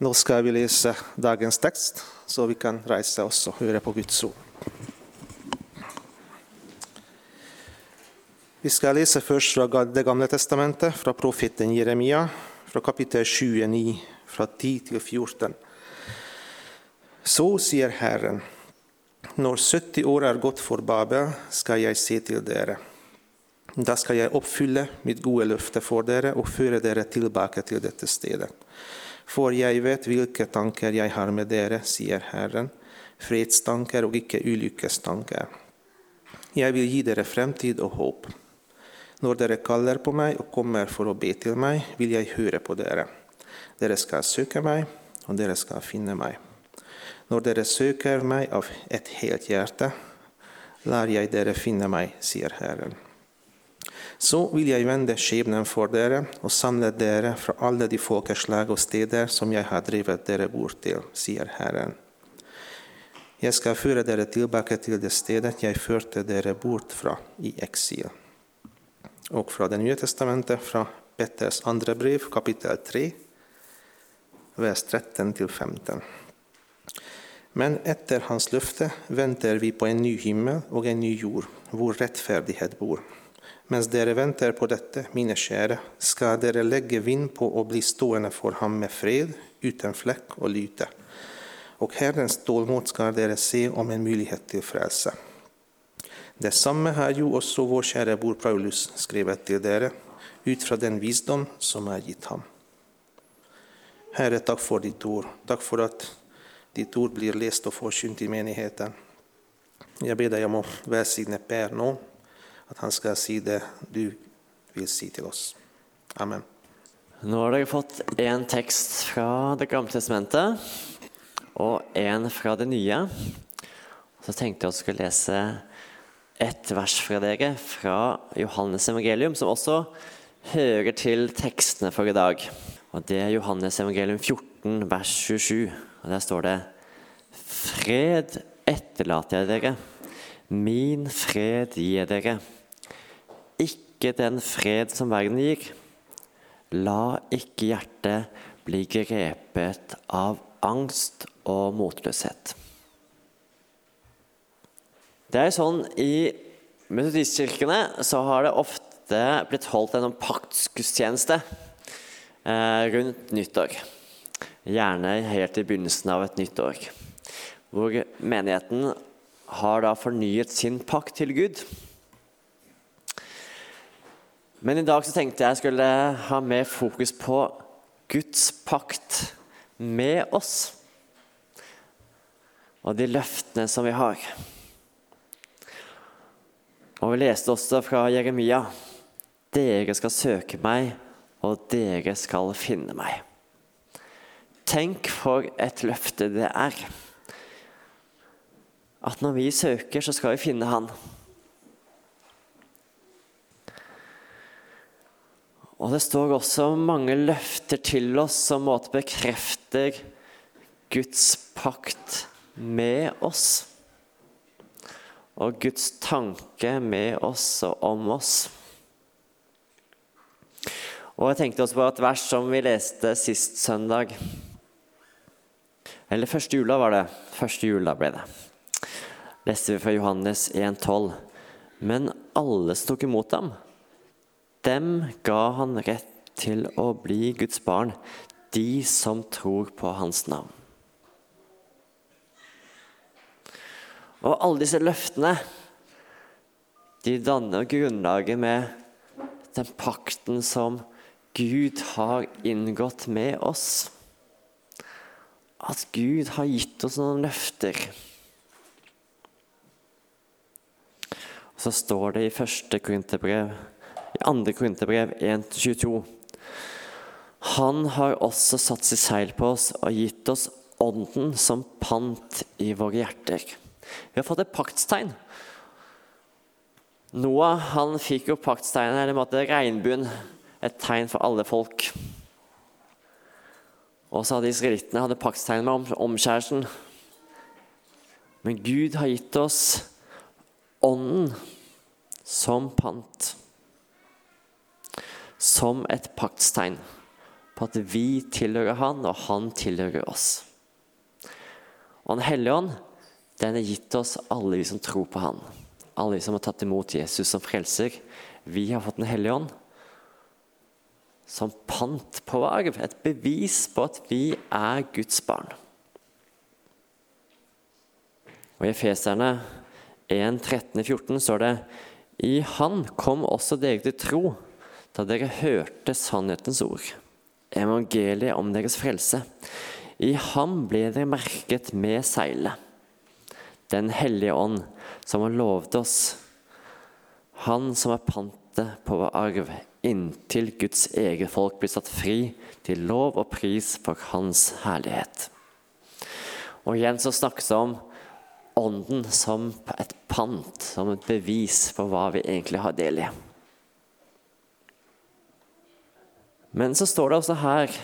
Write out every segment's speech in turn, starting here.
Nå skal vi lese dagens tekst, så vi kan reise oss og høre på Guds ord. Vi skal lese først fra Det gamle testamentet, fra profeten Jeremia, fra kapittel 29, fra 10 til 14. Så sier Herren, når 70 år er gått for Babel, skal jeg se til dere. Da skal jeg oppfylle mitt gode løfte for dere og føre dere tilbake til dette stedet. For jeg vet hvilke tanker jeg har med dere, sier Herren, fredstanker og ikke ulykkestanker. Jeg vil gi dere fremtid og håp. Når dere kaller på meg og kommer for å be til meg, vil jeg høre på dere. Dere skal søke meg, og dere skal finne meg. Når dere søker meg av et helt hjerte, lar jeg dere finne meg, sier Herren. Så vil jeg vende skjebnen for dere og samle dere fra alle de folkeslag og steder som jeg har drevet dere bort til, sier Herren. Jeg skal føre dere tilbake til det stedet jeg førte dere bort fra i eksil og fra Det nye testamentet, fra Petters andre brev, kapittel 3, vers 13-15. Men etter hans løfte venter vi på en ny himmel og en ny jord, hvor rettferdighet bor. Mens dere venter på dette, mine kjære, skal dere legge vind på å bli stående for ham med fred, uten flekk og lyte. Og Herrens tålmod skal dere se om en mulighet til frelse. Det samme har jo også vår kjære bror Paulus skrevet til dere, ut fra den visdom som er gitt ham. Herre, takk for ditt ord. Takk for at ditt ord blir lest og forkynt i menigheten. Jeg ber deg om å velsigne Per nå, at han skal si det du vil si til oss. Amen. Nå har dere fått én tekst fra Det gamle testamentet og én fra det nye. Så tenkte jeg å skulle lese et vers fra dere fra Johannes evangelium, som også hører til tekstene for i dag. Og Det er Johannes evangelium 14, vers 27. Og Der står det Fred etterlater jeg dere, min fred gir dere. Ikke den fred som verden gir. La ikke hjertet bli grepet av angst og motløshet. Det er sånn I metodistkirkene så har det ofte blitt holdt en sånn paktsgudstjeneste eh, rundt nyttår. Gjerne helt i begynnelsen av et nytt år. Hvor menigheten har da fornyet sin pakt til Gud. Men i dag så tenkte jeg skulle ha mer fokus på Guds pakt med oss. Og de løftene som vi har. Og vi leste også fra Jeremia Dere skal søke meg, og dere skal finne meg. Tenk for et løfte det er. At når vi søker, så skal vi finne Han. Og det står også mange løfter til oss som måte bekrefter Guds pakt med oss og Guds tanke med oss og om oss. Og Jeg tenkte også på et vers som vi leste sist søndag. Eller første jula var det. Første jula ble det. Leste vi fra Johannes 1,12. Men alle tok imot ham, dem ga han rett til å bli Guds barn, de som tror på hans navn. Og alle disse løftene de danner grunnlaget med den pakten som Gud har inngått med oss. At Gud har gitt oss noen løfter. Og så står det i første korinterbrev, i 2. korinterbrev 1-22 Han har også satt sitt seil på oss og gitt oss Ånden som pant i våre hjerter. Vi har fått et paktstegn. Noah han fikk jo paktsteinet, eller måtte regnbuen, et tegn for alle folk. Og så hadde israelittene hadde paktstegn med omskjærelsen. Men Gud har gitt oss Ånden som pant. Som et paktstegn på at vi tilhører Han, og Han tilhører oss. Og Den hellige ånd den er gitt oss alle vi som tror på Han. Alle vi som har tatt imot Jesus som frelser. Vi har fått Den hellige ånd som pant på arv. Et bevis på at vi er Guds barn. Og I Efeserne 1, 13-14 står det I Han kom også dere til tro da dere hørte sannhetens ord, evangeliet om deres frelse. I ham ble dere merket med seilet, Den hellige ånd, som har lovet oss, Han som er pantet på vår arv, inntil Guds eget folk blir satt fri til lov og pris for Hans herlighet. Og igjen så snakkes det om Ånden som et pant, som et bevis på hva vi egentlig har del i. Men så står det også her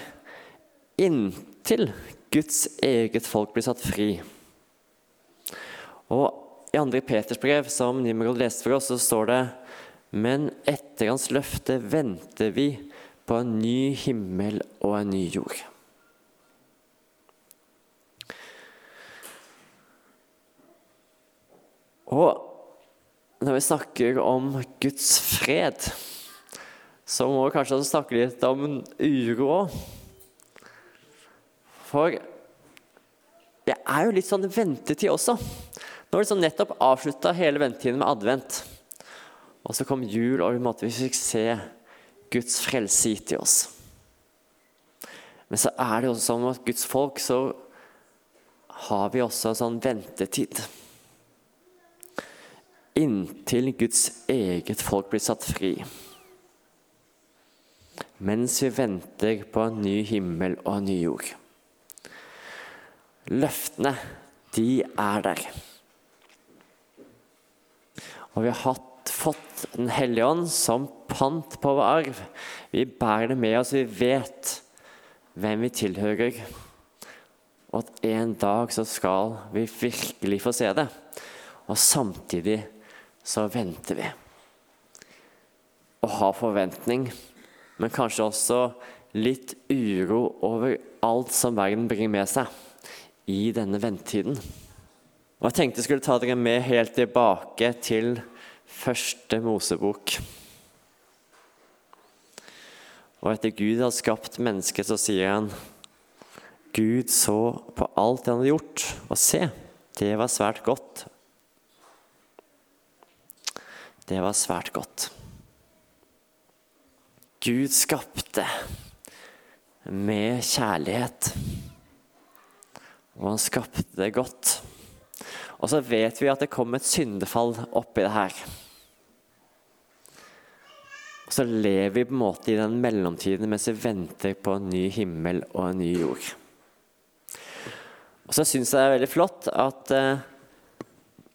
inntil Guds eget folk blir satt fri. Og i 2. Peters brev, som Nimrod leste for oss, så står det Men etter hans løfte venter vi på en ny himmel og en ny jord. Og når vi snakker om Guds fred så må vi kanskje snakke litt om uro. For det er jo litt sånn ventetid også. Nå har vi sånn nettopp avslutta hele ventetiden med advent. Og så kom jul, og vi fikk se Guds frelse gitt til oss. Men så er det også sånn at Guds folk så har vi også en sånn ventetid. Inntil Guds eget folk blir satt fri mens vi venter på en ny himmel og en ny jord. Løftene, de er der. Og vi har hatt, fått Den hellige ånd som pant på vår arv. Vi bærer det med oss, vi vet hvem vi tilhører. Og at en dag så skal vi virkelig få se det. Og samtidig så venter vi. Og har forventning men kanskje også litt uro over alt som verden bringer med seg i denne ventetiden. Og Jeg tenkte jeg skulle ta dere med helt tilbake til første Mosebok. Og etter Gud har skapt mennesket, så sier han Gud så på alt han hadde gjort, og se, det var svært godt. Det var svært godt. Gud skapte med kjærlighet. Og han skapte det godt. Og så vet vi at det kom et syndefall oppi det her. Og så lever vi på en måte i den mellomtiden mens vi venter på en ny himmel og en ny jord. Og så syns jeg det er veldig flott at uh,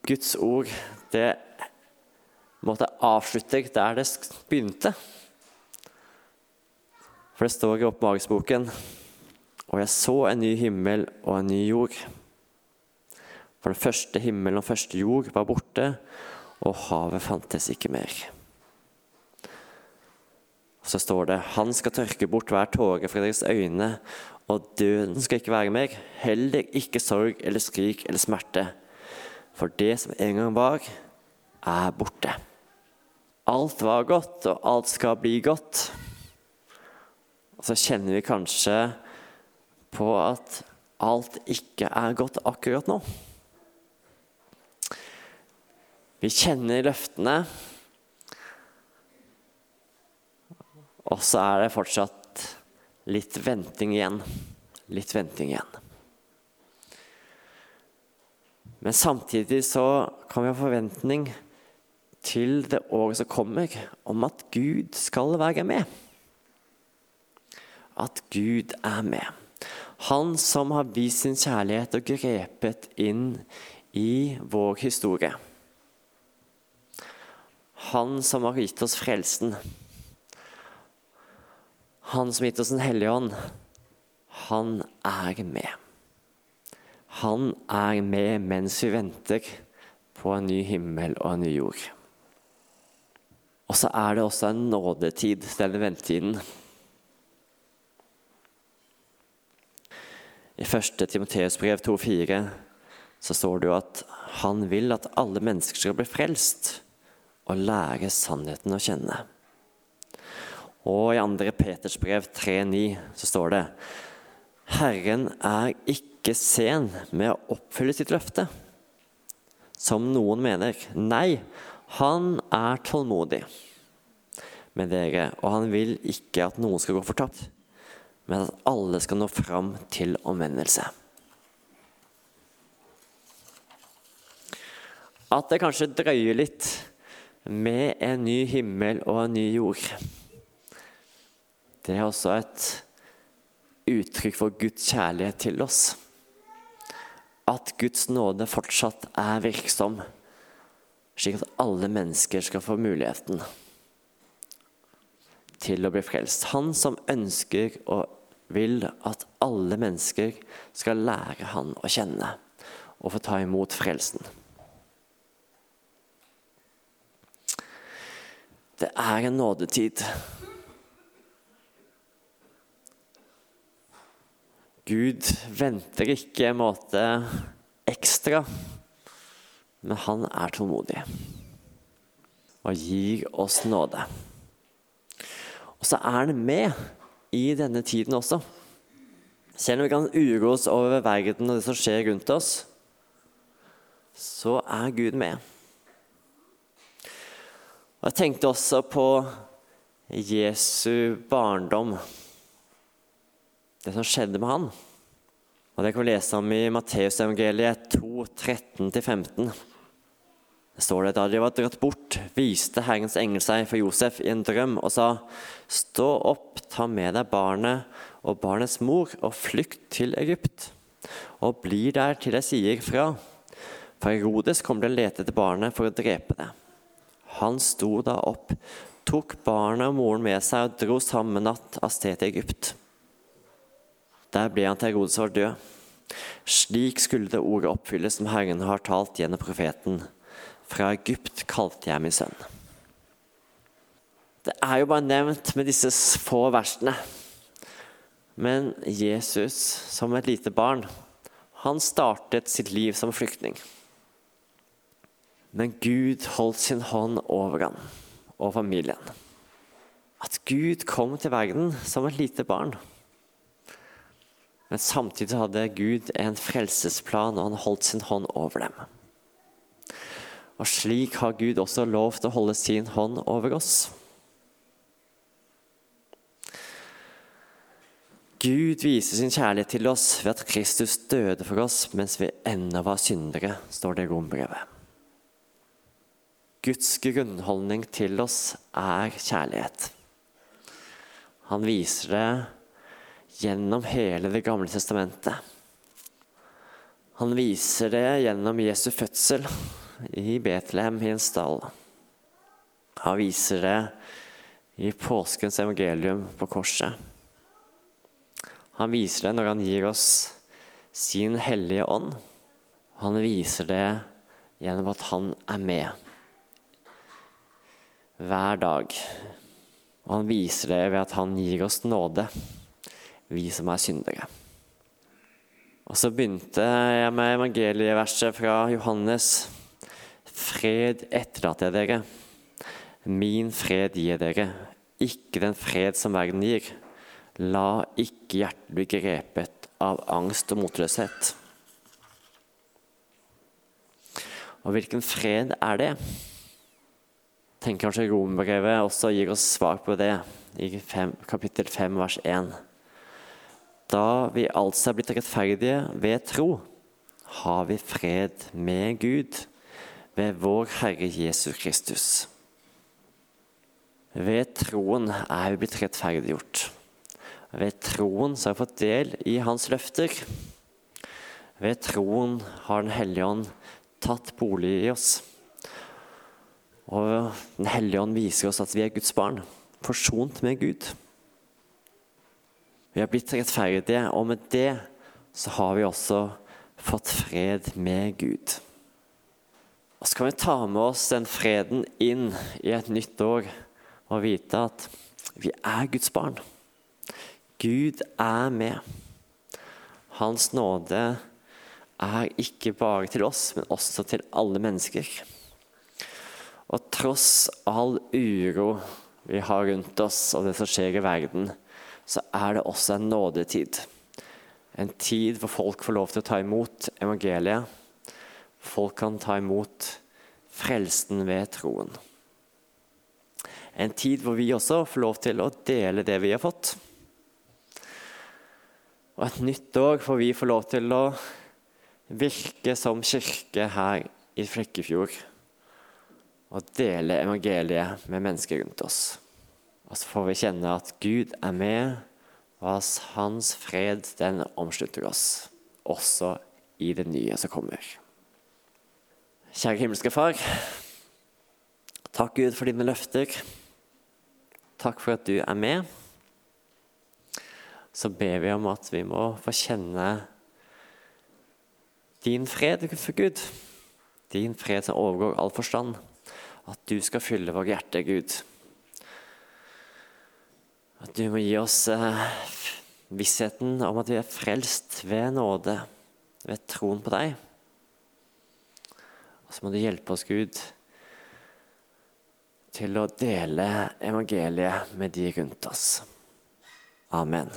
Guds ord det måtte avslutte der det begynte. For det står i oppmagesboken Og jeg så en ny himmel og en ny jord. For den første himmelen og første jord var borte, og havet fantes ikke mer. Og så står det Han skal tørke bort hver tåre fra deres øyne, og døden skal ikke være mer, heller ikke sorg eller skrik eller smerte. For det som en gang var, er borte. Alt var godt, og alt skal bli godt. Og så kjenner vi kanskje på at alt ikke er godt akkurat nå. Vi kjenner løftene, og så er det fortsatt litt venting igjen. Litt venting igjen. Men samtidig så kan vi ha forventning til det året som kommer, om at Gud skal være med at Gud er med. Han som har vist sin kjærlighet og grepet inn i vår historie. Han som har gitt oss frelsen. Han som har gitt oss Den hellige ånd. Han er med. Han er med mens vi venter på en ny himmel og en ny jord. Og så er det også en nådetid, denne ventetiden. 1. Timoteus brev 2,4 så står det jo at han vil at alle mennesker skal bli frelst og lære sannheten å kjenne. Og i 2. Peters brev 3,9 så står det Herren er ikke sen med å oppfylle sitt løfte, som noen mener. Nei, han er tålmodig med dere, og han vil ikke at noen skal gå fortapt, men at alle skal nå fram til omvendelse. At det kanskje drøyer litt med en ny himmel og en ny jord. Det er også et uttrykk for Guds kjærlighet til oss. At Guds nåde fortsatt er virksom, slik at alle mennesker skal få muligheten til å bli frelst. Han som ønsker og vil at alle mennesker skal lære han å kjenne og få ta imot frelsen. Det er en nådetid. Gud venter ikke en måte ekstra, men han er tålmodig og gir oss nåde. Og så er han med i denne tiden også. Selv om vi kan uro oss over verden og det som skjer rundt oss, så er Gud med. Og Jeg tenkte også på Jesu barndom. Det som skjedde med han. Og Det kan vi lese om i Matteusevangeliet 2, 13-15. Står det da de var dratt bort, viste Herrens engel seg for Josef i en drøm og sa:" Stå opp, ta med deg barnet og barnets mor og flykt til Egypt, og bli der til jeg sier fra. For Herodes kommer til å lete etter barnet for å drepe det. Han sto da opp, tok barnet og moren med seg og dro samme natt av sted til Egypt. Der ble han til Herodes var død. Slik skulle det ordet oppfylles som Herren har talt gjennom profeten. Fra Egypt kalte jeg min sønn. Det er jo bare nevnt med disse få versene. Men Jesus, som et lite barn, han startet sitt liv som flyktning. Men Gud holdt sin hånd over ham og familien. At Gud kom til verden som et lite barn. Men samtidig hadde Gud en frelsesplan, og han holdt sin hånd over dem. Og slik har Gud også lov til å holde sin hånd over oss. Gud viser sin kjærlighet til oss ved at Kristus døde for oss mens vi ennå var syndere, står det i rombrevet. Guds grunnholdning til oss er kjærlighet. Han viser det gjennom hele Det gamle testamentet. Han viser det gjennom Jesu fødsel i Betlehem i en stall. Han viser det i påskens evangelium på korset. Han viser det når han gir oss sin hellige ånd. Han viser det gjennom at han er med hver dag. Og han viser det ved at han gir oss nåde, vi som er syndere. Og så begynte jeg med evangelieverset fra Johannes. Fred etterlater jeg dere. Min fred gir dere, ikke den fred som verden gir. La ikke hjertet bli grepet av angst og motløshet. Og hvilken fred er det? tenker kanskje Romerbrevet også gir oss svar på det, i fem, kapittel 5, vers 1. Da vi altså er blitt rettferdige ved tro, har vi fred med Gud ved vår Herre Jesus Kristus. Ved troen er vi blitt rettferdiggjort. Ved troen har vi fått del i hans løfter. Ved troen har Den hellige ånd tatt bolig i oss. Og Den hellige ånd viser oss at vi er Guds barn, forsont med Gud. Vi har blitt rettferdige, og med det så har vi også fått fred med Gud. Og Så kan vi ta med oss den freden inn i et nytt år og vite at vi er Guds barn. Gud er med. Hans nåde er ikke bare til oss, men også til alle mennesker. Og tross all uro vi har rundt oss og det som skjer i verden, så er det også en nådetid. En tid hvor folk får lov til å ta imot evangeliet. Folk kan ta imot frelsen ved troen. En tid hvor vi også får lov til å dele det vi har fått. Og et nytt år hvor vi får lov til å virke som kirke her i Flekkefjord. Og dele evangeliet med mennesker rundt oss. Og så får vi kjenne at Gud er med, og at hans fred den omslutter oss, også i det nye som kommer. Kjære himmelske Far. Takk, Gud, for dine løfter. Takk for at du er med. Så ber vi om at vi må få kjenne din fred, for Gud. Din fred som overgår all forstand. At du skal fylle vårt hjerte, Gud. At du må gi oss eh, vissheten om at vi er frelst ved nåde, ved troen på deg. Og så må du hjelpe oss, Gud, til å dele evangeliet med de rundt oss. Amen.